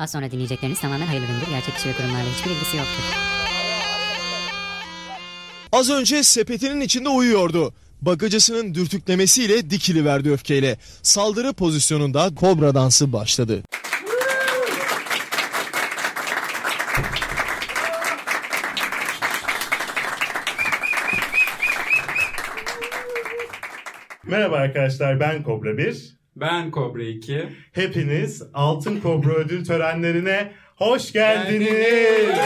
Az sonra dinleyecekleriniz tamamen hayırlı üründür. Gerçek kişi ve kurumlarla hiçbir ilgisi yoktur. Az önce sepetinin içinde uyuyordu. Bagacısının dürtüklemesiyle dikili verdi öfkeyle. Saldırı pozisyonunda kobra dansı başladı. Merhaba arkadaşlar ben Kobra 1. Ben Kobra 2. Hepiniz Altın Kobra ödül törenlerine hoş geldiniz.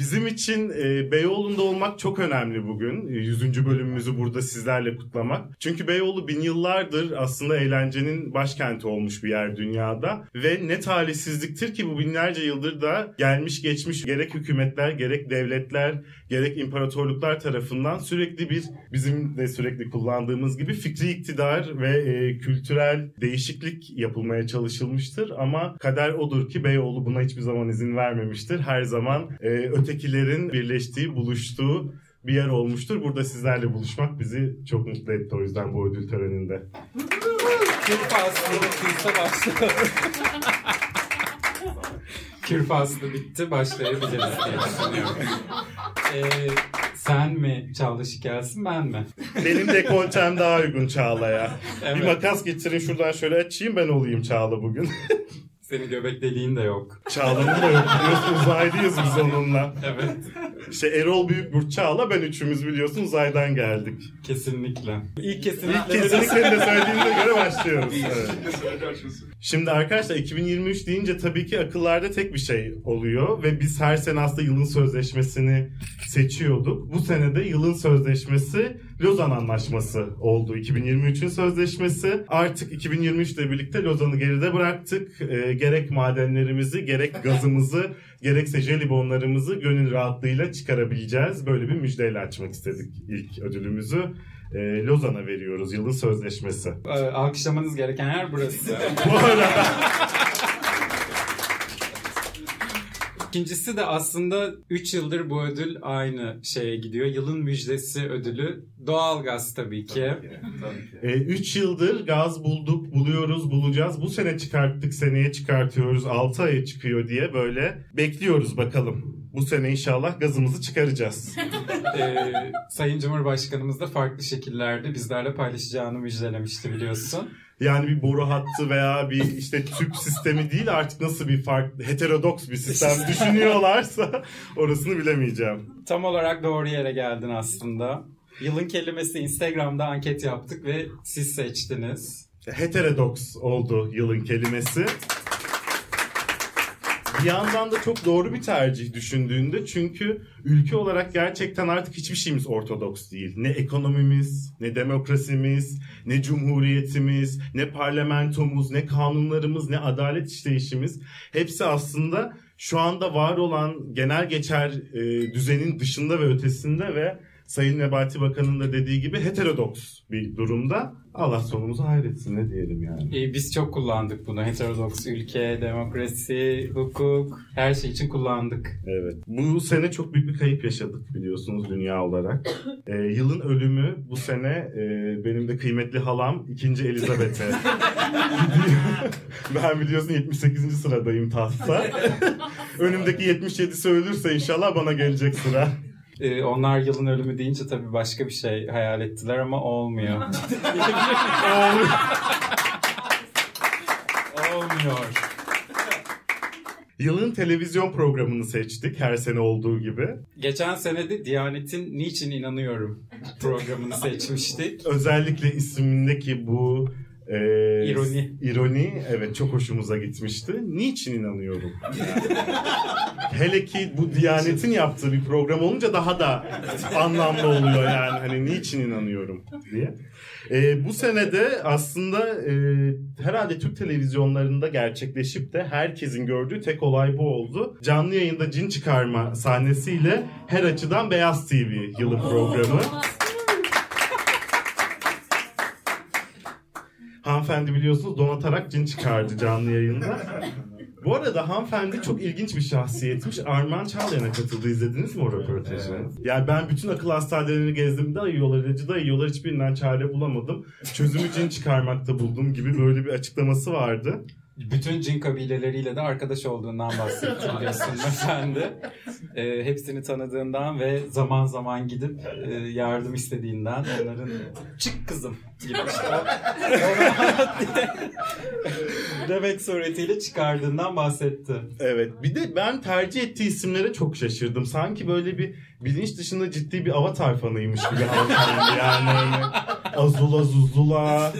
Bizim için e, Beyoğlu'nda olmak çok önemli bugün. E, 100. bölümümüzü burada sizlerle kutlamak. Çünkü Beyoğlu bin yıllardır aslında eğlencenin başkenti olmuş bir yer dünyada. Ve ne talihsizliktir ki bu binlerce yıldır da gelmiş geçmiş gerek hükümetler, gerek devletler, gerek imparatorluklar tarafından sürekli bir bizim de sürekli kullandığımız gibi fikri iktidar ve e, kültürel değişiklik yapılmaya çalışılmıştır. Ama kader odur ki Beyoğlu buna hiçbir zaman izin vermemiştir. Her zaman e, ötekilerin birleştiği, buluştuğu bir yer olmuştur. Burada sizlerle buluşmak bizi çok mutlu etti o yüzden bu ödül töreninde. Kür faslı bittiyse başlayalım. Kür faslı bitti başlayabiliriz diye düşünüyorum. Ee, sen mi Çağla Şikelsin ben mi? Benim dekoltem daha uygun Çağla'ya. Evet. Bir makas getirin şuradan şöyle açayım ben olayım Çağla bugün. Senin göbek deliğin de yok. Çağla'nın da yok biliyorsun uzaylıyız biz onunla. Evet İşte Erol Büyükburç Çağla ben üçümüz biliyorsun uzaydan geldik. kesinlikle. İlk İlk kesinlikle. kesinlikle de söylediğine göre başlıyoruz. Evet. Şimdi arkadaşlar 2023 deyince tabii ki akıllarda tek bir şey oluyor ve biz her sene aslında yılın sözleşmesini seçiyorduk. Bu sene de yılın sözleşmesi Lozan Anlaşması oldu. 2023'ün sözleşmesi. Artık 2023 ile birlikte Lozan'ı geride bıraktık. Ee, gerek madenlerimizi, gerek gazımızı, gerekse jelibonlarımızı gönül rahatlığıyla çıkarabileceğiz. Böyle bir müjdeyle açmak istedik ilk ödülümüzü. Ee, Lozan'a veriyoruz yılın sözleşmesi. Ee, alkışlamanız gereken yer burası. Bu arada İkincisi de aslında 3 yıldır bu ödül aynı şeye gidiyor. Yılın müjdesi ödülü. Doğalgaz tabii ki. 3 e, yıldır gaz bulduk, buluyoruz, bulacağız. Bu sene çıkarttık, seneye çıkartıyoruz, 6 aya çıkıyor diye böyle bekliyoruz bakalım. Bu sene inşallah gazımızı çıkaracağız. Ee, Sayın Cumhurbaşkanımız da farklı şekillerde bizlerle paylaşacağını müjdelemişti biliyorsun. Yani bir boru hattı veya bir işte tüp sistemi değil artık nasıl bir farklı heterodoks bir sistem düşünüyorlarsa orasını bilemeyeceğim. Tam olarak doğru yere geldin aslında. Yılın kelimesi Instagram'da anket yaptık ve siz seçtiniz. Heterodoks oldu yılın kelimesi. Bir yandan da çok doğru bir tercih düşündüğünde çünkü ülke olarak gerçekten artık hiçbir şeyimiz ortodoks değil. Ne ekonomimiz, ne demokrasimiz, ne cumhuriyetimiz, ne parlamentomuz, ne kanunlarımız, ne adalet işleyişimiz hepsi aslında şu anda var olan genel geçer e, düzenin dışında ve ötesinde ve Sayın Nebati Bakan'ın da dediği gibi heterodoks bir durumda. Allah sonumuzu hayretsin ne diyelim yani. Ee, biz çok kullandık bunu. Heterodoks ülke, demokrasi, hukuk her şey için kullandık. Evet. Bu sene çok büyük bir kayıp yaşadık biliyorsunuz dünya olarak. Ee, yılın ölümü bu sene e, benim de kıymetli halam 2. Elizabeth'e ben biliyorsun 78. sıradayım tahtta. Önümdeki 77'si ölürse inşallah bana gelecek sıra. Ee, onlar yılın ölümü deyince tabii başka bir şey hayal ettiler ama olmuyor. olmuyor. Yılın televizyon programını seçtik her sene olduğu gibi. Geçen sene de Diyanet'in Niçin İnanıyorum programını seçmiştik. Özellikle ismindeki bu e, İroni. ironi evet çok hoşumuza gitmişti. Niçin inanıyorum? Hele ki bu Diyanet'in yaptığı bir program olunca daha da anlamlı oluyor yani. Hani niçin inanıyorum diye. E, bu senede aslında e, herhalde Türk televizyonlarında gerçekleşip de herkesin gördüğü tek olay bu oldu. Canlı yayında cin çıkarma sahnesiyle her açıdan Beyaz TV yılı programı. Hanımefendi biliyorsunuz donatarak cin çıkardı canlı yayında. Bu arada hanımefendi çok ilginç bir şahsiyetmiş. Armağan Çağlayan'a katıldı. İzlediniz mi o röportajı? Yani ben bütün akıl hastanelerini gezdim. Da yiyorlar, ilacı da yiyorlar. Hiçbirinden çare bulamadım. Çözümü cin çıkarmakta buldum gibi böyle bir açıklaması vardı. Bütün cin kabileleriyle de arkadaş olduğundan bahsetti biliyorsun efendi. Ee, hepsini tanıdığından ve zaman zaman gidip e, yardım istediğinden onların çık kızım gibi işte demek suretiyle çıkardığından bahsetti. Evet. Bir de ben tercih ettiği isimlere çok şaşırdım. Sanki böyle bir bilinç dışında ciddi bir avatar fanıymış gibi hanımefendi. Yani Azula Zuzula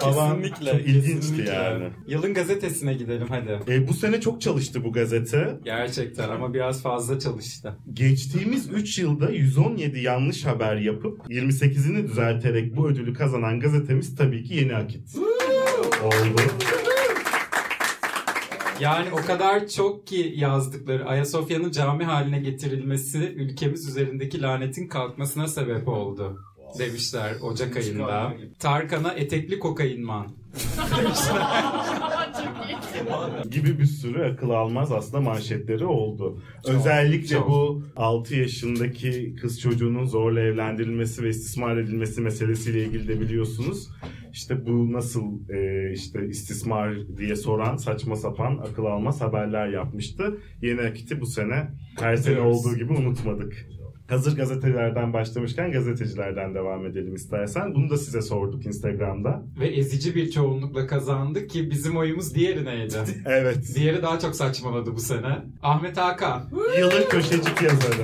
falan. Kesinlikle. Çok ilginçti kesinlikle. yani. Yılın gazetesine gidelim hadi. E, bu sene çok çalıştı bu gazete. Gerçekten ama biraz fazla çalıştı. Geçtiğimiz 3 yılda 117 yanlış haber yapıp 28'ini düzelterek bu ödülü kazanan gazetemiz tabii ki Yeni Akit. Oldu. Yani o kadar çok ki yazdıkları Ayasofya'nın cami haline getirilmesi ülkemiz üzerindeki lanetin kalkmasına sebep oldu. Demişler Ocak ayında. Tarkan'a etekli kokainman. gibi bir sürü akıl almaz aslında manşetleri oldu. Özellikle çok. bu 6 yaşındaki kız çocuğunun zorla evlendirilmesi ve istismar edilmesi meselesiyle ilgili de biliyorsunuz. İşte bu nasıl e, işte istismar diye soran saçma sapan akıl almaz haberler yapmıştı. Yeni Akit'i bu sene her sene olduğu gibi unutmadık. Hazır gazetelerden başlamışken gazetecilerden devam edelim istersen. Bunu da size sorduk Instagram'da. Ve ezici bir çoğunlukla kazandı ki bizim oyumuz diğerineydi. Evet. Diğeri daha çok saçmaladı bu sene. Ahmet Hakan. Yılın köşecik yazarı.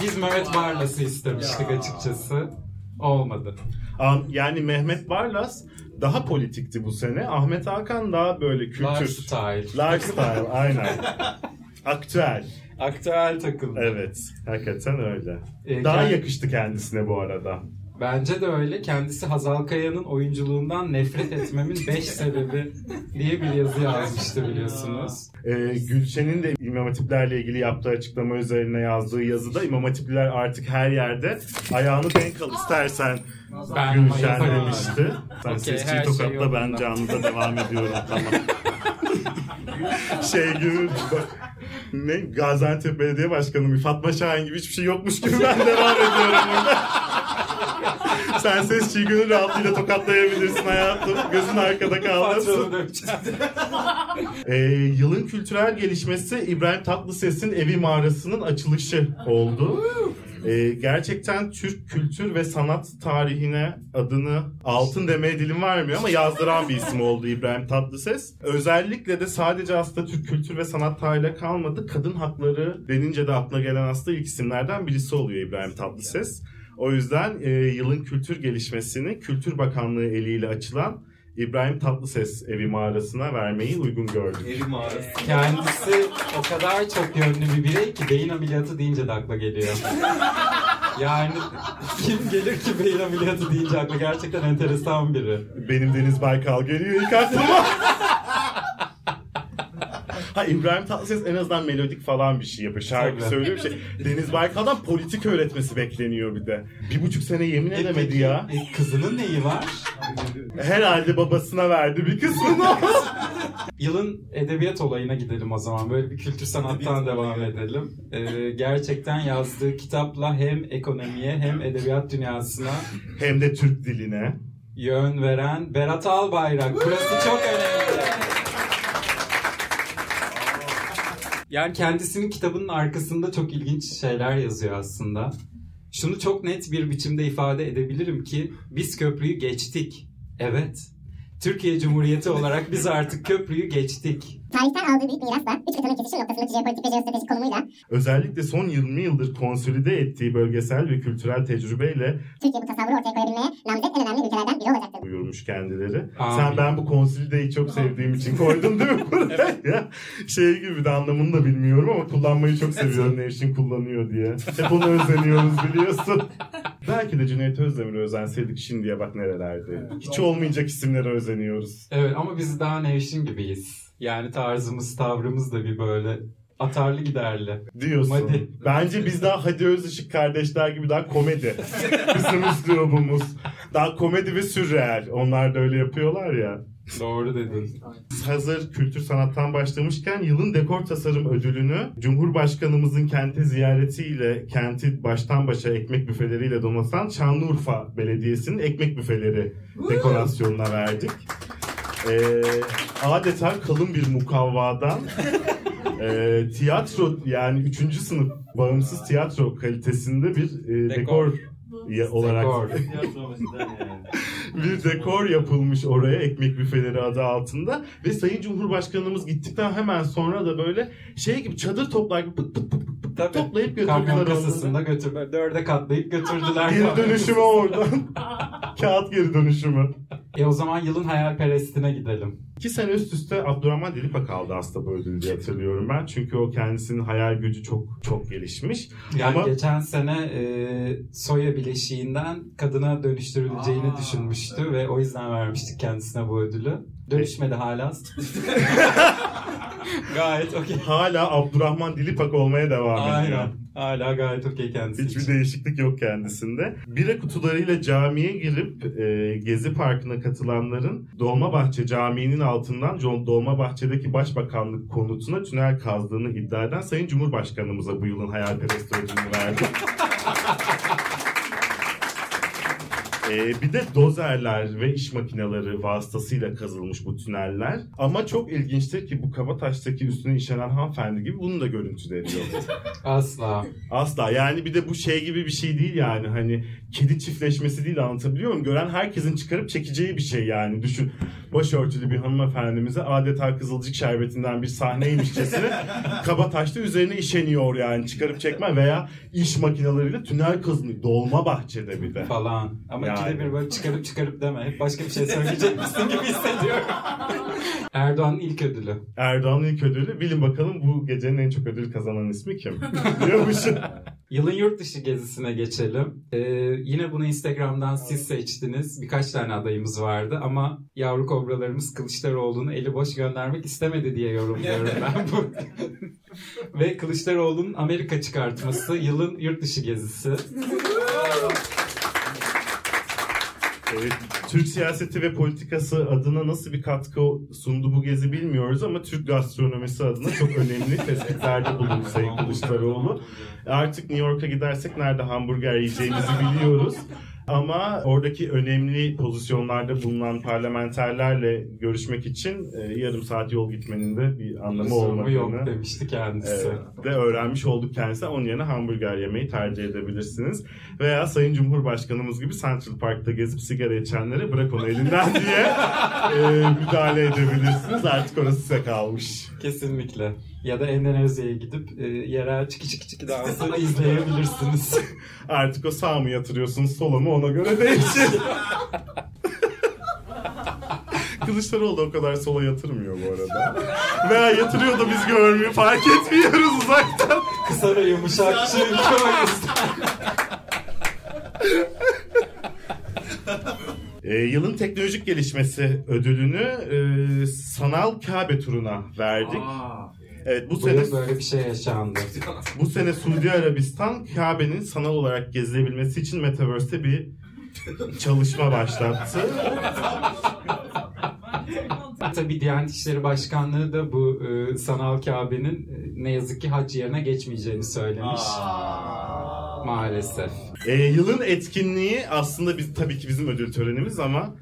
Biz Mehmet Barlas'ı istemiştik açıkçası. Olmadı. Yani Mehmet Barlas daha politikti bu sene. Ahmet Hakan daha böyle kültür. Lifestyle. Lifestyle aynen. Aktüel. Aktüel takıldı. Evet. Hakikaten öyle. Ee, Daha kend- yakıştı kendisine bu arada. Bence de öyle. Kendisi Hazal Kaya'nın oyunculuğundan nefret etmemin 5 sebebi diye bir yazı yazmıştı biliyorsunuz. Ee, Gülşen'in de İmam Hatiplerle ilgili yaptığı açıklama üzerine yazdığı yazıda İmam Hatipliler artık her yerde ayağını denk al istersen Ben Gülşen yaparım. demişti. Sen Okey, sesçiyi şey tokatla ben yolunda. canlıda devam ediyorum tamam. şey gibi ne Gaziantep Belediye Başkanı bir Fatma Şahin gibi hiçbir şey yokmuş gibi ben devam ediyorum burada. Sen sesçiyi gönül rahatlığıyla tokatlayabilirsin hayatım. Gözün arkada kalmasın. Ee, yılın kültürel gelişmesi İbrahim Tatlıses'in Evi Mağarası'nın açılışı oldu. Ee, gerçekten Türk kültür ve sanat tarihine adını altın demeye dilim vermiyor ama yazdıran bir isim oldu İbrahim Tatlıses. Özellikle de sadece aslında Türk kültür ve sanat tarihiyle kalmadı. Kadın hakları denince de aklına gelen aslında ilk isimlerden birisi oluyor İbrahim Tatlıses. O yüzden e, yılın kültür gelişmesini Kültür Bakanlığı eliyle açılan İbrahim Tatlıses evi mağarasına vermeyi uygun gördük. Evi mağarası. Kendisi o kadar çok yönlü bir birey ki beyin ameliyatı deyince de akla geliyor. Yani kim gelir ki beyin ameliyatı deyince akla gerçekten enteresan biri. Benim Deniz Baykal geliyor ilk aklıma. Ha İbrahim Tatlıses en azından melodik falan bir şey yapıyor. Şarkı Tabii. söylüyor bir şey. Deniz Baykal'dan politik öğretmesi bekleniyor bir de. Bir buçuk sene yemin edemedi Peki, ya. e, kızının neyi var? Herhalde babasına verdi bir kısmını. Yılın edebiyat olayına gidelim o zaman. Böyle bir kültür sanattan devam edelim. Ee, gerçekten yazdığı kitapla hem ekonomiye hem edebiyat dünyasına Hem de Türk diline. yön veren Berat Albayrak. Burası çok önemli. Yani kendisinin kitabının arkasında çok ilginç şeyler yazıyor aslında. Şunu çok net bir biçimde ifade edebilirim ki biz köprüyü geçtik. Evet. Türkiye Cumhuriyeti olarak biz artık köprüyü geçtik. Tarihten aldığı büyük mirasla üç kıtanın kesişim noktasındaki jeopolitik ve jeostratejik konumuyla Özellikle son 20 yıldır konsolide ettiği bölgesel ve kültürel tecrübeyle Türkiye bu tasavvuru ortaya koyabilmeye namzet en önemli ülkelerden biri olacaktır. buyurmuş kendileri. Amin. Sen ben bu konsolideyi çok sevdiğim için koydun değil mi buraya? Şey gibi de anlamını da bilmiyorum ama kullanmayı çok seviyorum Nevşin kullanıyor diye. Hep onu özeniyoruz biliyorsun. Belki de Cüneyt Özdemir'e özenseydik şimdiye bak nerelerde. Hiç olmayacak isimlere özeniyoruz. Evet ama biz daha Nevşin gibiyiz. Yani tarzımız, tavrımız da bir böyle atarlı giderli. Diyorsun. Hadi. Bence biz daha Hadi Özışık kardeşler gibi daha komedi. Bizim üslubumuz. Daha komedi ve sürreel. Onlar da öyle yapıyorlar ya. Doğru dedin. Hazır kültür sanattan başlamışken yılın dekor tasarım ödülünü Cumhurbaşkanımızın kenti ziyaretiyle kenti baştan başa ekmek büfeleriyle donatan Şanlıurfa Belediyesi'nin ekmek büfeleri dekorasyonuna verdik. Ee, adeta kalın bir mukavvadan e, tiyatro yani 3. sınıf bağımsız tiyatro kalitesinde bir e, dekor, ya- olarak Dekor. bir dekor yapılmış oraya ekmek büfeleri adı altında ve Sayın Cumhurbaşkanımız gittikten hemen sonra da böyle şey gibi çadır toplar gibi pıt pıt pıt pıt pıt Tabii. toplayıp götürdüler Kamyon onları. kasasında götür, dörde katlayıp götürdüler. Geri dönüşümü oradan. Kağıt geri dönüşümü. E o zaman yılın hayalperestine gidelim. İki sene üst üste Abdurrahman Dilipak aldı aslında bu ödülü diye hatırlıyorum ben. Çünkü o kendisinin hayal gücü çok çok gelişmiş. Yani Ama- geçen sene e, soya bileşiğinden kadına dönüştürüleceğini düşünmüştü ve o yüzden vermiştik kendisine bu ödülü. Dönüşmedi hala. Gayet okey. Hala Abdurrahman Dilipak olmaya devam ediyor. Aynen. Hala gayet okey kendisi Hiçbir için. değişiklik yok kendisinde. Bira kutularıyla camiye girip e, Gezi Parkı'na katılanların Dolmabahçe Camii'nin altından Dolmabahçe'deki Başbakanlık konutuna tünel kazdığını iddia eden Sayın Cumhurbaşkanımıza bu yılın hayalperest ödülünü verdi. E, bir de dozerler ve iş makineleri vasıtasıyla kazılmış bu tüneller. Ama çok ilginçtir ki bu Kabataş'taki üstüne işlenen hanımefendi gibi bunun da görüntüleri yok. Asla. Asla yani bir de bu şey gibi bir şey değil yani hani kedi çiftleşmesi değil anlatabiliyor muyum? Gören herkesin çıkarıp çekeceği bir şey yani düşün. Başörtülü bir hanımefendimize adeta kızılcık şerbetinden bir sahneymişçesine kaba taşta üzerine işeniyor yani çıkarıp çekme veya iş makineleriyle tünel kazınıyor. Dolma bahçede bir de. Falan. Ama Yani. ikide bir böyle çıkarıp çıkarıp deme. Hep başka bir şey söyleyecekmişsin gibi hissediyorum. Erdoğan'ın ilk ödülü. Erdoğan'ın ilk ödülü. Bilin bakalım bu gecenin en çok ödül kazanan ismi kim? Biliyormuşum. Yılın yurt dışı gezisine geçelim. Ee, yine bunu Instagram'dan siz seçtiniz. Birkaç tane adayımız vardı ama yavru kobralarımız Kılıçdaroğlu'nu eli boş göndermek istemedi diye yorumluyorum ben bu. Ve Kılıçdaroğlu'nun Amerika çıkartması yılın yurt dışı gezisi. Türk siyaseti ve politikası adına nasıl bir katkı sundu bu gezi bilmiyoruz ama Türk gastronomisi adına çok önemli tespitlerde bulundu Sayın Kılıçdaroğlu. Artık New York'a gidersek nerede hamburger yiyeceğimizi biliyoruz. Ama oradaki önemli pozisyonlarda bulunan parlamenterlerle görüşmek için e, yarım saat yol gitmenin de bir anlamı Sorumu yok olmadığını demişti kendisi. Evet, de öğrenmiş olduk kendisi. Onun yerine hamburger yemeyi tercih edebilirsiniz. Veya Sayın Cumhurbaşkanımız gibi Central Park'ta gezip sigara içenlere bırak onu elinden diye e, müdahale edebilirsiniz. Artık orası size kalmış. Kesinlikle. Ya da Endonezya'ya gidip e, yerel çiki çiki çiki dansı izleyebilirsiniz. Artık o sağ mı yatırıyorsunuz sola mı ona göre değişir. Kılıçdaroğlu da o kadar sola yatırmıyor bu arada. Veya yatırıyor da biz görmüyor fark etmiyoruz uzaktan. Kısa ve yumuşak çünkü o yüzden. E, yılın teknolojik gelişmesi ödülünü e, sanal Kabe turuna verdik. Evet bu Bu sene böyle bir şey yaşandı. bu sene Suudi Arabistan Kabe'nin sanal olarak gezilebilmesi için Metaverse'te bir çalışma başlattı. Tabii Diyanet İşleri Başkanlığı da bu e, sanal Kabe'nin e, ne yazık ki hac yerine geçmeyeceğini söylemiş. Maalesef. E, yılın etkinliği aslında biz tabii ki bizim ödül törenimiz ama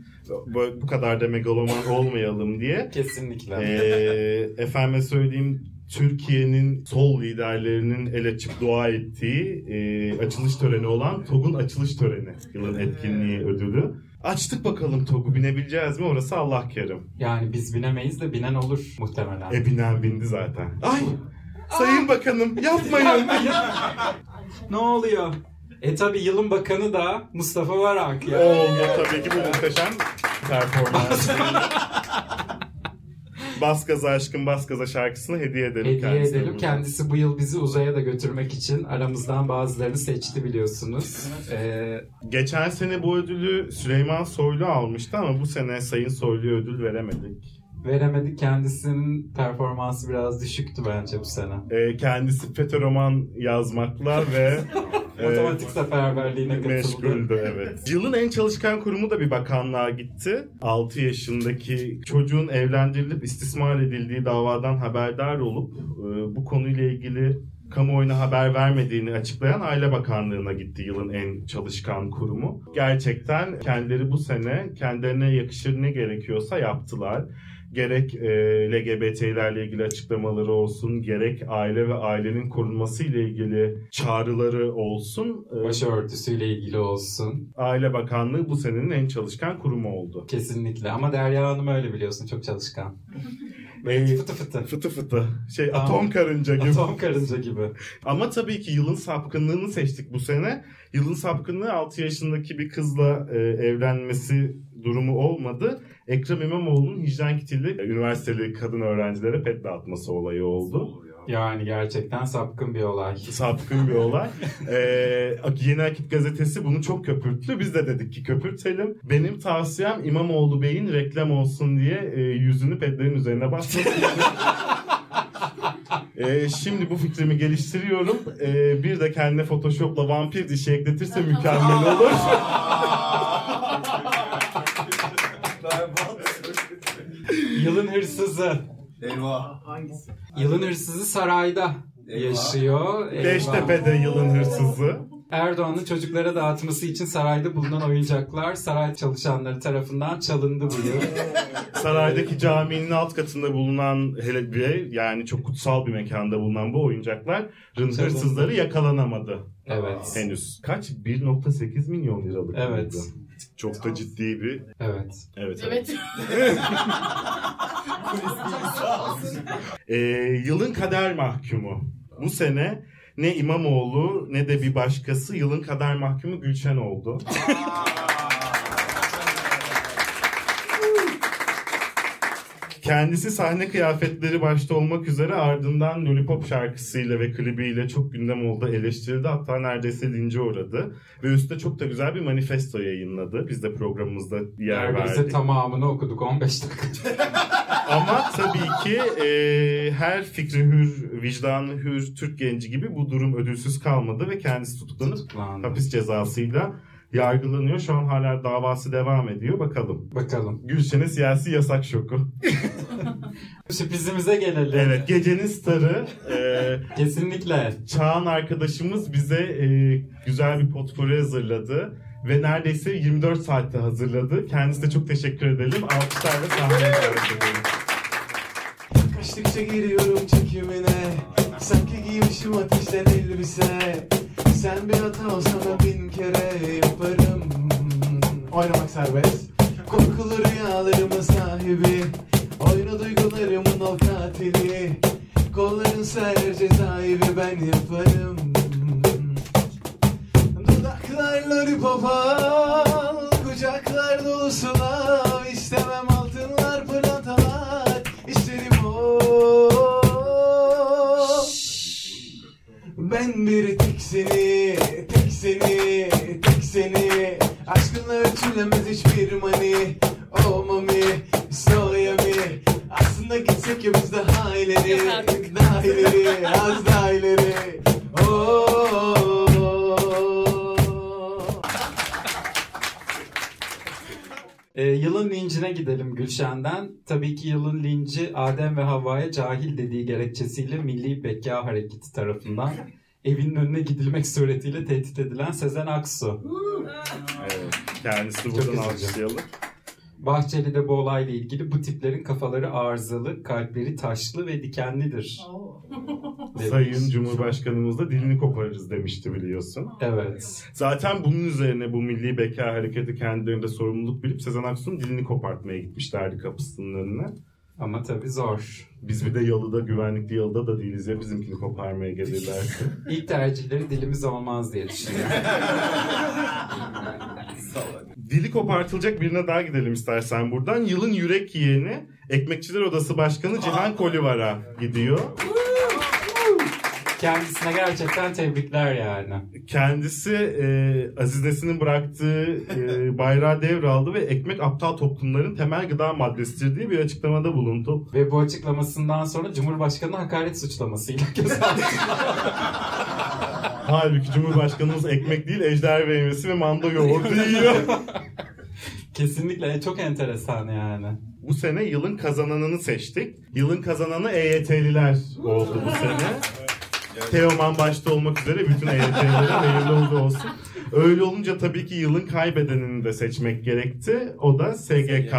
bu, kadar da megaloman olmayalım diye. Kesinlikle. E, efendime söyleyeyim Türkiye'nin sol liderlerinin el açıp dua ettiği e, açılış töreni olan TOG'un açılış töreni. Yılın etkinliği ödülü. Açtık bakalım TOG'u binebileceğiz mi orası Allah kerim. Yani biz binemeyiz de binen olur muhtemelen. E binen bindi zaten. Ay sayın bakanım yapmayın. ne oluyor? E tabi yılın bakanı da Mustafa Varank ya. Oldu tabii ki bu muhteşem performans. Bas gaza aşkın bas gaza şarkısını hediye edelim Hediye kendisine edelim. Kendisi bu yıl bizi uzaya da götürmek için aramızdan bazılarını seçti biliyorsunuz. Ee, Geçen sene bu ödülü Süleyman Soylu almıştı ama bu sene Sayın Soylu'ya ödül veremedik. Veremedik. Kendisinin performansı biraz düşüktü bence bu sene. Ee, kendisi FETÖ roman yazmakla ve Matematik seferberliğine katıldı. Meşguldü evet. Yılın en çalışkan kurumu da bir bakanlığa gitti. 6 yaşındaki çocuğun evlendirilip istismar edildiği davadan haberdar olup e, bu konuyla ilgili kamuoyuna haber vermediğini açıklayan Aile Bakanlığı'na gitti yılın en çalışkan kurumu. Gerçekten kendileri bu sene kendilerine yakışır ne gerekiyorsa yaptılar. Gerek e, LGBT'lerle ilgili açıklamaları olsun, gerek aile ve ailenin korunması ile ilgili çağrıları olsun. e, Başörtüsüyle ilgili olsun. Aile Bakanlığı bu senenin en çalışkan kurumu oldu. Kesinlikle. Ama Derya Hanım öyle biliyorsun. Çok çalışkan. Ve Fıtı fıtı. fıtı fıtı. Şey Tamam. atom karınca gibi. Atom karınca gibi. Ama tabii ki yılın sapkınlığını seçtik bu sene. Yılın sapkınlığı 6 yaşındaki bir kızla e, evlenmesi durumu olmadı. Ekrem İmamoğlu'nun hijyen kitiyle üniversiteli kadın öğrencilere pet dağıtması olayı oldu. Yani gerçekten sapkın bir olay. Sapkın bir olay. Ee, Yeni Akit gazetesi bunu çok köpürttü. Biz de dedik ki köpürtelim. Benim tavsiyem İmamoğlu Bey'in reklam olsun diye e, yüzünü pedlerin üzerine basması. Ee, şimdi bu fikrimi geliştiriyorum. Ee, bir de kendine Photoshop'la vampir dişi ekletirse mükemmel olur. Yılın hırsızı. Eyvah. Hangisi? Yılın hırsızı sarayda Eyvah. yaşıyor. Eyvah. Beştepe'de yılın hırsızı. Erdoğan'ın çocuklara dağıtması için sarayda bulunan oyuncaklar saray çalışanları tarafından çalındı bu yıl. Saraydaki caminin alt katında bulunan hele ve yani çok kutsal bir mekanda bulunan bu oyuncakların hırsızları yakalanamadı. Evet. Henüz. Kaç? 1.8 milyon liralık. Evet. mıydı? Çok da ciddi bir. Evet. Evet. Evet. Ee, yılın kader mahkumu. Bu sene ne İmamoğlu ne de bir başkası yılın kader mahkumu Gülşen oldu. Kendisi sahne kıyafetleri başta olmak üzere ardından Lollipop şarkısıyla ve klibiyle çok gündem oldu, eleştirildi. Hatta neredeyse lince uğradı. Ve üstüne çok da güzel bir manifesto yayınladı. Biz de programımızda yer Neredeyse verdik. tamamını okuduk 15 dakika. Ama tabii ki e, her fikri hür, vicdanı hür Türk genci gibi bu durum ödülsüz kalmadı ve kendisi tutuklanıp Tutuklandı. hapis cezasıyla yargılanıyor. Şu an hala davası devam ediyor. Bakalım. Bakalım. Gülşen'e siyasi yasak şoku. Sürprizimize gelelim. Evet gecenin starı e, Kesinlikle. Çağan arkadaşımız bize e, güzel bir potpourri hazırladı. Ve neredeyse 24 saatte hazırladı. Kendisine çok teşekkür edelim. Alkışlarla sahneye davet edelim. Kaçtıkça giriyorum çekimine Sanki giymişim ateşten elbise Sen bir hata olsana bin kere yaparım. Oynamak serbest. Korkulu rüyalarımın sahibi. Oyna duygularımın ol katili. Kolların ser cezayı ve ben yaparım. Dudaklar lollipop Kucaklar dolusu lav İstemem altınlar pırlantalar. İsterim o. Ben bir tek seni Tek seni Tek seni. Aşkınla ölçülemez hiçbir mani Oh mami So yummy Aslında gitsek ya biz daha ileri. Daha ileri Az daha ileri. Oh Ee, yılın lincine gidelim Gülşen'den. Tabii ki yılın linci Adem ve Havva'ya cahil dediği gerekçesiyle Milli Beka Hareketi tarafından evinin önüne gidilmek suretiyle tehdit edilen Sezen Aksu. Evet, kendisi buradan alkışlayalım. Bahçeli'de bu olayla ilgili bu tiplerin kafaları arızalı, kalpleri taşlı ve dikenlidir. demiş. Sayın Cumhurbaşkanımız da dilini koparırız demişti biliyorsun. Evet. Zaten bunun üzerine bu Milli Beka Hareketi kendilerinde sorumluluk bilip Sezen Aksu'nun dilini kopartmaya gitmişlerdi kapısının önüne. Ama tabii zor. Biz bir de yalıda, güvenlikli yalıda da değiliz ya bizimkini koparmaya gelirlerse. İlk tercihleri dilimiz olmaz diye düşünüyorum. Dili kopartılacak birine daha gidelim istersen buradan. Yılın yürek yiyeni Ekmekçiler Odası Başkanı Cihan Kolivar'a gidiyor. Kendisine gerçekten tebrikler yani. Kendisi e, Aziz Nesin'in bıraktığı e, bayrağı devraldı ve ekmek aptal toplumların temel gıda maddesidir diye bir açıklamada bulundu. Ve bu açıklamasından sonra Cumhurbaşkanı hakaret suçlamasıyla gözaltına Halbuki Cumhurbaşkanımız ekmek değil ejder meyvesi ve manda yoğurdu yiyor. Kesinlikle çok enteresan yani. Bu sene yılın kazananını seçtik. Yılın kazananı EYT'liler oldu bu sene. Teoman başta olmak üzere bütün EYT'lilere hayırlı uğurlu olsun. Öyle olunca tabii ki yılın kaybedenini de seçmek gerekti. O da SGK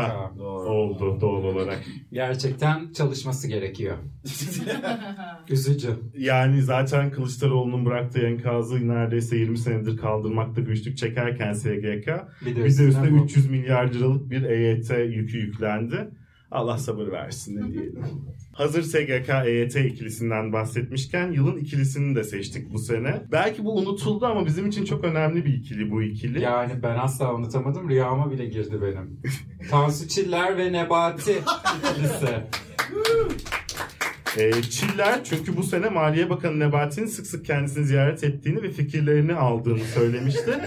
oldu doğal olarak. Gerçekten çalışması gerekiyor. Üzücü. Yani zaten Kılıçdaroğlu'nun bıraktığı enkazı neredeyse 20 senedir kaldırmakta güçlük çekerken SGK Bir de bir de üstüne üstüne bu. 300 milyar liralık bir EYT yükü yüklendi. Allah sabır versin ne diyelim. Hazır SGK EYT ikilisinden bahsetmişken yılın ikilisini de seçtik bu sene. Belki bu unutuldu ama bizim için çok önemli bir ikili bu ikili. Yani ben asla unutamadım. Rüyama bile girdi benim. Tansu Çiller ve Nebati ikilisi. Ee, Çiller çünkü bu sene Maliye Bakanı Nebati'nin sık sık kendisini ziyaret ettiğini ve fikirlerini aldığını söylemişti.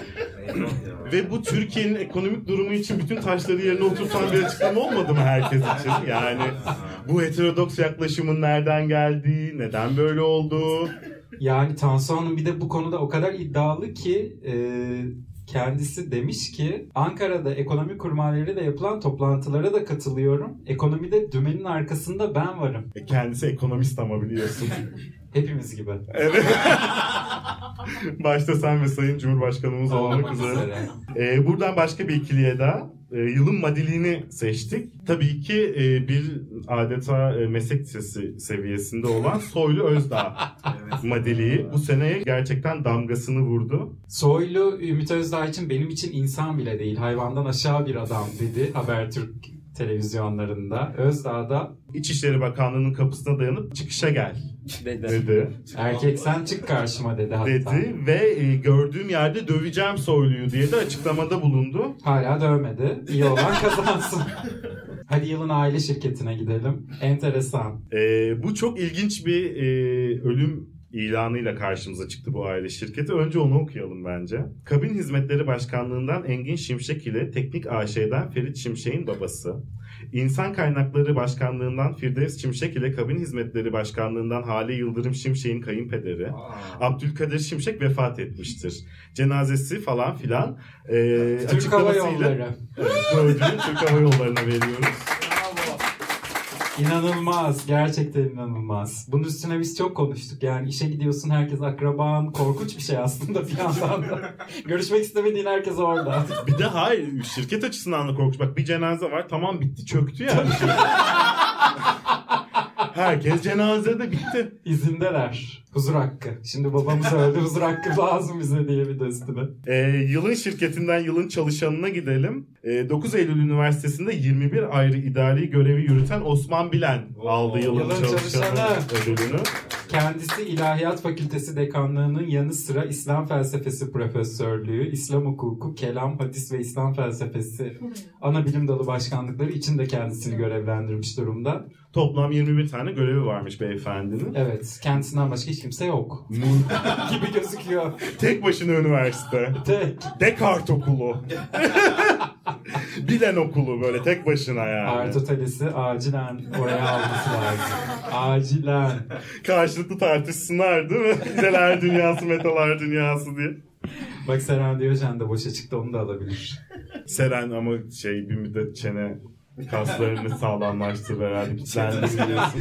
ve bu Türkiye'nin ekonomik durumu için bütün taşları yerine oturtan bir açıklama olmadı mı herkes için? Yani bu heterodoks yaklaşımın nereden geldiği, neden böyle olduğu. Yani Tansu Hanım bir de bu konuda o kadar iddialı ki e, kendisi demiş ki Ankara'da ekonomi kurmaylarıyla yapılan toplantılara da katılıyorum. Ekonomide dümenin arkasında ben varım. E, kendisi ekonomist ama biliyorsun. Hepimiz gibi. Evet. Başta sen ve Sayın Cumhurbaşkanımız olmak üzere. Ee, buradan başka bir ikiliye daha. Ee, yılın madiliğini seçtik. Tabii ki e, bir adeta e, meslek lisesi seviyesinde olan Soylu Özdağ madiliği bu seneye gerçekten damgasını vurdu. Soylu Ümit Özdağ için benim için insan bile değil hayvandan aşağı bir adam dedi Habertürk televizyonlarında. Özdağ da İçişleri Bakanlığı'nın kapısına dayanıp çıkışa gel dedi. erkek sen çık karşıma dedi hatta. dedi ve e, gördüğüm yerde döveceğim Soylu'yu diye de açıklamada bulundu. Hala dövmedi. İyi olan kazansın. Hadi yılın aile şirketine gidelim. Enteresan. Ee, bu çok ilginç bir e, ölüm ilanıyla karşımıza çıktı bu aile şirketi. Önce onu okuyalım bence. Kabin Hizmetleri Başkanlığı'ndan Engin Şimşek ile Teknik AŞ'den Ferit Şimşek'in babası. İnsan Kaynakları Başkanlığı'ndan Firdevs Şimşek ile Kabin Hizmetleri Başkanlığı'ndan Hale Yıldırım Şimşek'in kayınpederi. Abdülkadir Şimşek vefat etmiştir. Cenazesi falan filan. Ee, Türk Hava açıklamasıyla- Yolları. Evet, Türk Hava Yolları'na veriyoruz. İnanılmaz. Gerçekten inanılmaz. Bunun üstüne biz çok konuştuk. Yani işe gidiyorsun herkes akraban. Korkunç bir şey aslında bir yandan da. Görüşmek istemediğin herkes orada. Bir de hayır şirket açısından da korkunç. Bak bir cenaze var tamam bitti çöktü yani. Herkes cenazede bitti. İzindeler. Huzur hakkı. Şimdi babamız öldü. Huzur hakkı lazım bize diye bir de üstüne. Ee, yılın şirketinden yılın çalışanına gidelim. Ee, 9 Eylül Üniversitesi'nde 21 ayrı idari görevi yürüten Osman Bilen aldı yılın, Yılın çalışanı, çalışanı. ödülünü. Kendisi İlahiyat Fakültesi Dekanlığı'nın yanı sıra İslam Felsefesi Profesörlüğü, İslam Hukuku, Kelam, Hadis ve İslam Felsefesi ana bilim dalı başkanlıkları için de kendisini görevlendirmiş durumda. Toplam 21 tane görevi varmış beyefendinin. Evet, kendisinden başka hiç kimse yok gibi gözüküyor. Tek başına üniversite. Tek. Descartes okulu. Bilen okulu böyle tek başına yani. Aristoteles'i acilen oraya alması lazım. Acilen. Karşılıklı tartışsınlar değil mi? Neler dünyası, metalar dünyası diye. Bak Seren Diyojen de boşa çıktı onu da alabilir. Seren ama şey bir müddet çene kaslarını sağlamlaştırdı herhalde. Kitlendi biliyorsun.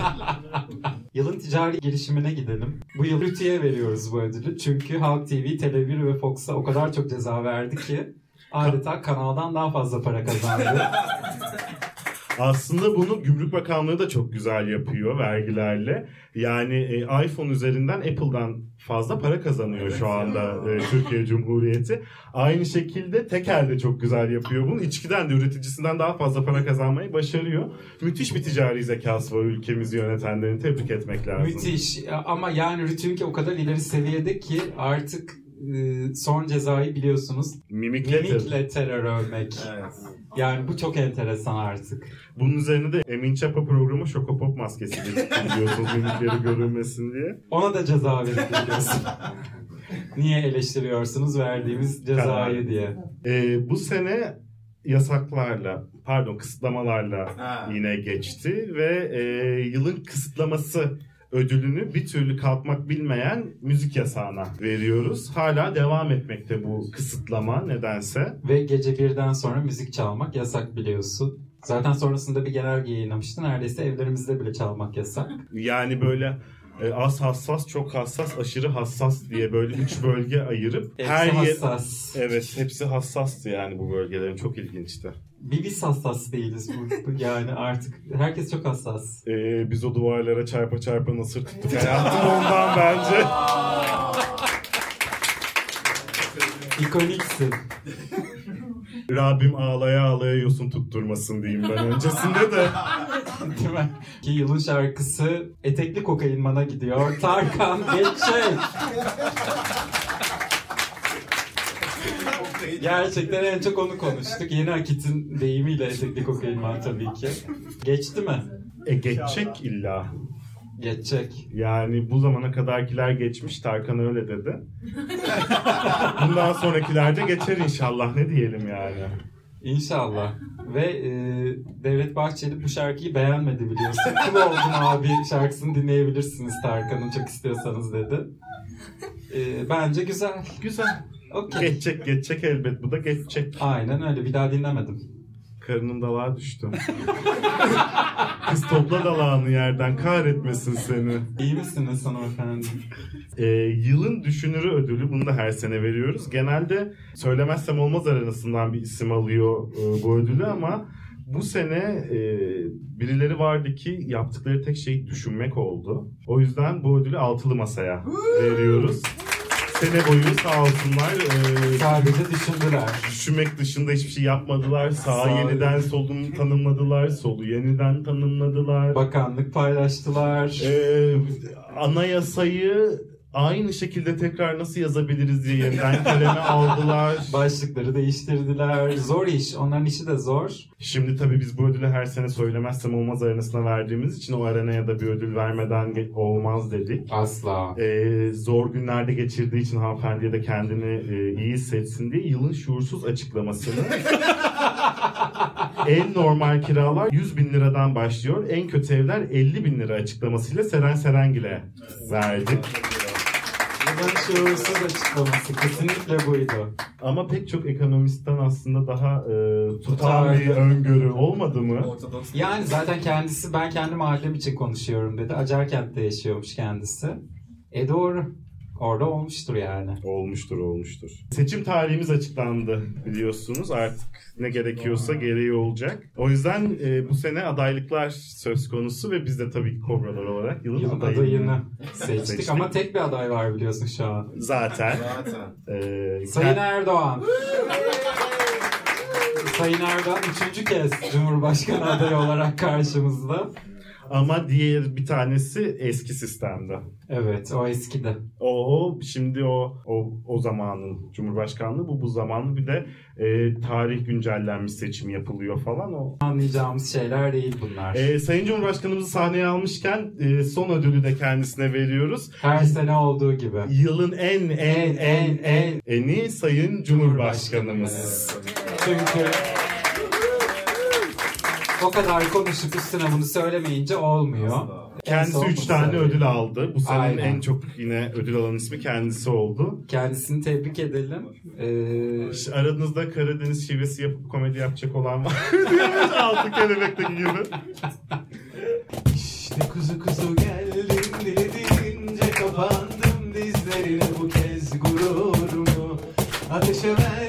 Yılın ticari gelişimine gidelim. Bu yıl Rütü'ye veriyoruz bu ödülü. Çünkü Halk TV, Tele1 ve Fox'a o kadar çok ceza verdi ki adeta kanaldan daha fazla para kazandı. Aslında bunu Gümrük Bakanlığı da çok güzel yapıyor vergilerle. Yani e, iPhone üzerinden Apple'dan fazla para kazanıyor şu anda e, Türkiye Cumhuriyeti. Aynı şekilde Tekel de çok güzel yapıyor bunu. İçkiden de üreticisinden daha fazla para kazanmayı başarıyor. Müthiş bir ticari zekası var ülkemizi yönetenlerini tebrik etmek lazım. Müthiş ama yani Rütü'nünki o kadar ileri seviyede ki artık e, son cezayı biliyorsunuz. Mimikle Mimikle terör övmek. Yani bu çok enteresan artık. Bunun üzerine de Emin Çapa programı Şokopop maskesi getirdi biliyorsunuz mimikleri görünmesin diye. Ona da ceza veriliyorsun. Niye eleştiriyorsunuz verdiğimiz cezayı diye. Ee, bu sene yasaklarla, pardon kısıtlamalarla yine geçti ve e, yılın kısıtlaması ödülünü bir türlü kalkmak bilmeyen müzik yasağına veriyoruz. Hala devam etmekte bu kısıtlama nedense. Ve gece birden sonra müzik çalmak yasak biliyorsun. Zaten sonrasında bir genelge yayınlamıştı. Neredeyse evlerimizde bile çalmak yasak. Yani böyle e, az hassas, çok hassas, aşırı hassas diye böyle üç bölge ayırıp Hepsi her yer... hassas. Evet hepsi hassastı yani bu bölgelerin çok ilginçti. Bir biz hassas değiliz bu. Yani artık herkes çok hassas. Ee, biz o duvarlara çarpa çarpa nasır tuttuk hayatım ondan bence. İkoniksin. Rabbim ağlaya ağlaya yosun tutturmasın diyeyim ben öncesinde de. Değil mi? Ki yılın şarkısı Etekli Kokain Man'a gidiyor. Tarkan Geçecek. Gerçekten en çok onu konuştuk. Yeni Akit'in deyimiyle Etekli Kokain Man tabii ki. Geçti mi? E geçecek illa. Geçecek. Yani bu zamana kadarkiler geçmiş Tarkan öyle dedi. Bundan sonrakiler de geçer inşallah ne diyelim yani. İnşallah. Ve e, Devlet Bahçeli bu şarkıyı beğenmedi biliyorsun. Kul oldum abi şarkısını dinleyebilirsiniz Tarkan'ın çok istiyorsanız dedi. E, bence güzel. Güzel. Okey. Geçecek geçecek elbet bu da geçecek. Aynen öyle. Bir daha dinlemedim. Karının dalağı düştü. Kız topla dalağını yerden kahretmesin seni. İyi misiniz hanımefendi? Ee, yılın düşünürü ödülü bunu da her sene veriyoruz. Genelde söylemezsem olmaz aranasından bir isim alıyor e, bu ödülü ama bu sene e, birileri vardı ki yaptıkları tek şey düşünmek oldu. O yüzden bu ödülü altılı masaya veriyoruz. Sene boyu sağ olsunlar e, Sadece düşündüler. düşünmek dışında hiçbir şey yapmadılar. Sağı Sağ- yeniden solun tanımladılar, solu yeniden tanımladılar. Bakanlık paylaştılar. Ee, anayasayı aynı şekilde tekrar nasıl yazabiliriz diye yeniden kaleme aldılar. Başlıkları değiştirdiler. Zor iş. Onların işi de zor. Şimdi tabii biz bu ödülü her sene söylemezsem olmaz arenasına verdiğimiz için o arenaya da bir ödül vermeden olmaz dedik. Asla. Ee, zor günlerde geçirdiği için hanımefendiye de kendini e, iyi hissetsin diye yılın şuursuz açıklamasını en normal kiralar 100 bin liradan başlıyor. En kötü evler 50 bin lira açıklamasıyla Seren Serengil'e verdik. Yılın şuursuz açıklaması. Kesinlikle buydu. Ama pek çok ekonomistten aslında daha e, tutan Tutarlı. bir öngörü olmadı mı? Yani zaten kendisi ben kendi mahallem için konuşuyorum dedi. Acarkent'te yaşıyormuş kendisi. E doğru. Orada olmuştur yani. Olmuştur olmuştur. Seçim tarihimiz açıklandı biliyorsunuz. Artık ne gerekiyorsa gereği olacak. O yüzden e, bu sene adaylıklar söz konusu ve biz de tabii ki Kobralar olarak yılın, Yılın adayını adayını seçtik. Seçtik. ama tek bir aday var biliyorsun şu an. zaten. Zaten. E, Sayın Erdoğan. Sayın Erdoğan üçüncü kez Cumhurbaşkanı adayı olarak karşımızda. Ama diğer bir tanesi eski sistemde. Evet o eskidi. O, o şimdi o, o o zamanın Cumhurbaşkanlığı bu bu zamanlı bir de e, tarih güncellenmiş seçim yapılıyor falan o. Anlayacağımız şeyler değil bunlar. E, Sayın Cumhurbaşkanımızı sahneye almışken e, son ödülü de kendisine veriyoruz. Her sene olduğu gibi. Yılın en en en en eni Sayın Cumhurbaşkanımız. Çünkü o kadar konuşup üstüne bunu söylemeyince olmuyor. En Kendisi son 3 bunu tane söyledi. ödül aldı. Bu senenin Aynen. en çok yine ödül alan ismi kendisi oldu. Kendisini tebrik edelim. Ee, aranızda Karadeniz şivesi yapıp komedi yapacak olan var. Diyormuş altı kelebekteki gibi. İşte kuzu kuzu geldim dili deyince kapandım dizlerine bu kez gururumu Ateşe verdim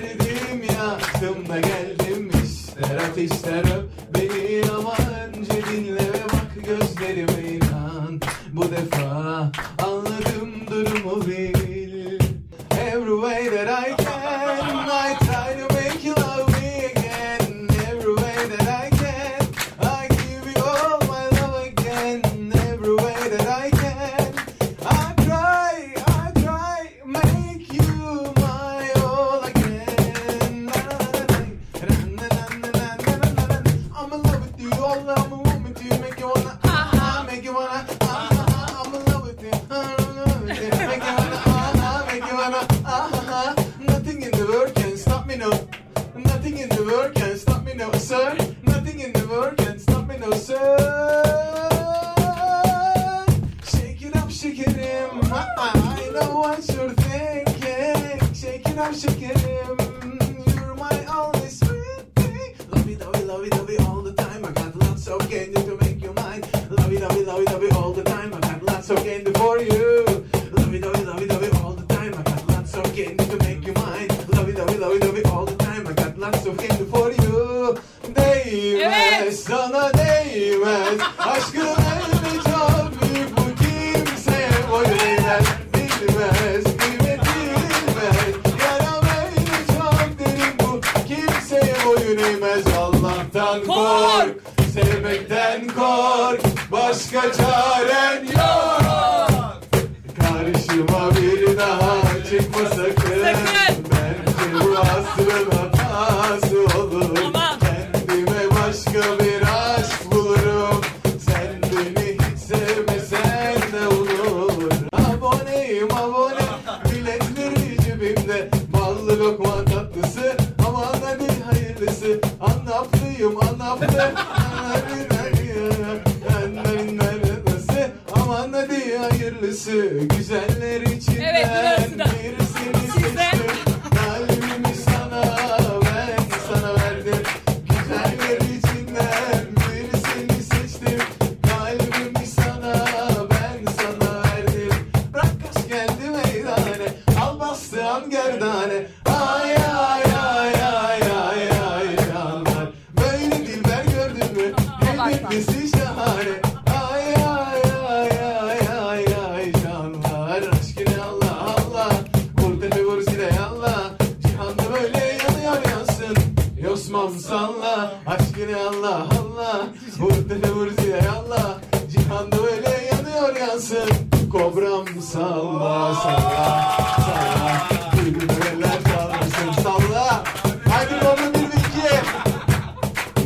Allah'ım salla aşkını Allah Allah Vur tele vur zile Allah Cihanda öyle yanıyor yansın. Kobram salla salla salla. Gülmeler çalmasın salla. Haydi onu bir iki.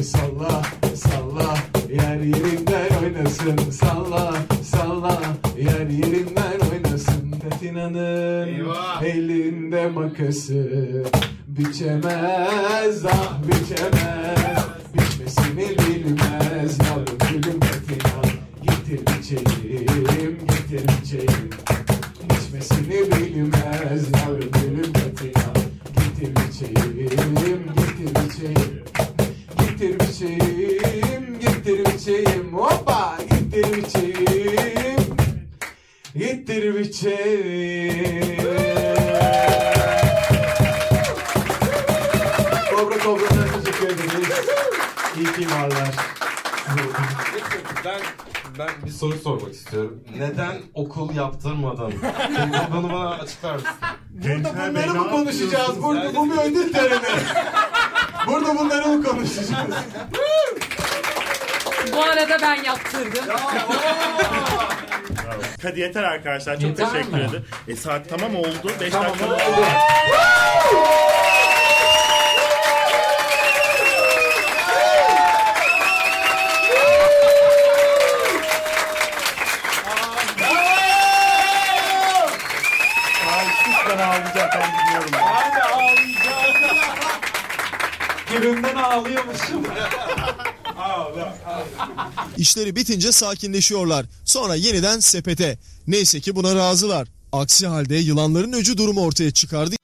E salla e salla. Yer yerinden oynasın Salla salla. Yer yerinden oynasın Tetin Hanım elinde makası. Biçemez ah biçemez. Bitmesini bilmez. Yavrum gülüm Katina Getir biçelim getir biçelim Bitmesini bilmez. Yavrum gülüm Katina Getir biçelim getir biçelim Getir biçelim getir biçelim Hoppa! Getir biçelim Getir biçelim İyi ki varlar. ben ben bir soru sormak istiyorum. Neden okul yaptırmadın? Bunu bana açıklar mısın? Burada bunları mı konuşacağız? Burada bu bir ödül töreni. Burada bunları mı konuşacağız? Bu arada ben yaptırdım. Hadi yeter arkadaşlar. Çok Yeter teşekkür ederim. E saat tamam oldu. 5 dakika. Tamam. İşleri bitince sakinleşiyorlar. Sonra yeniden sepete. Neyse ki buna razılar. Aksi halde yılanların öcü durumu ortaya çıkardı.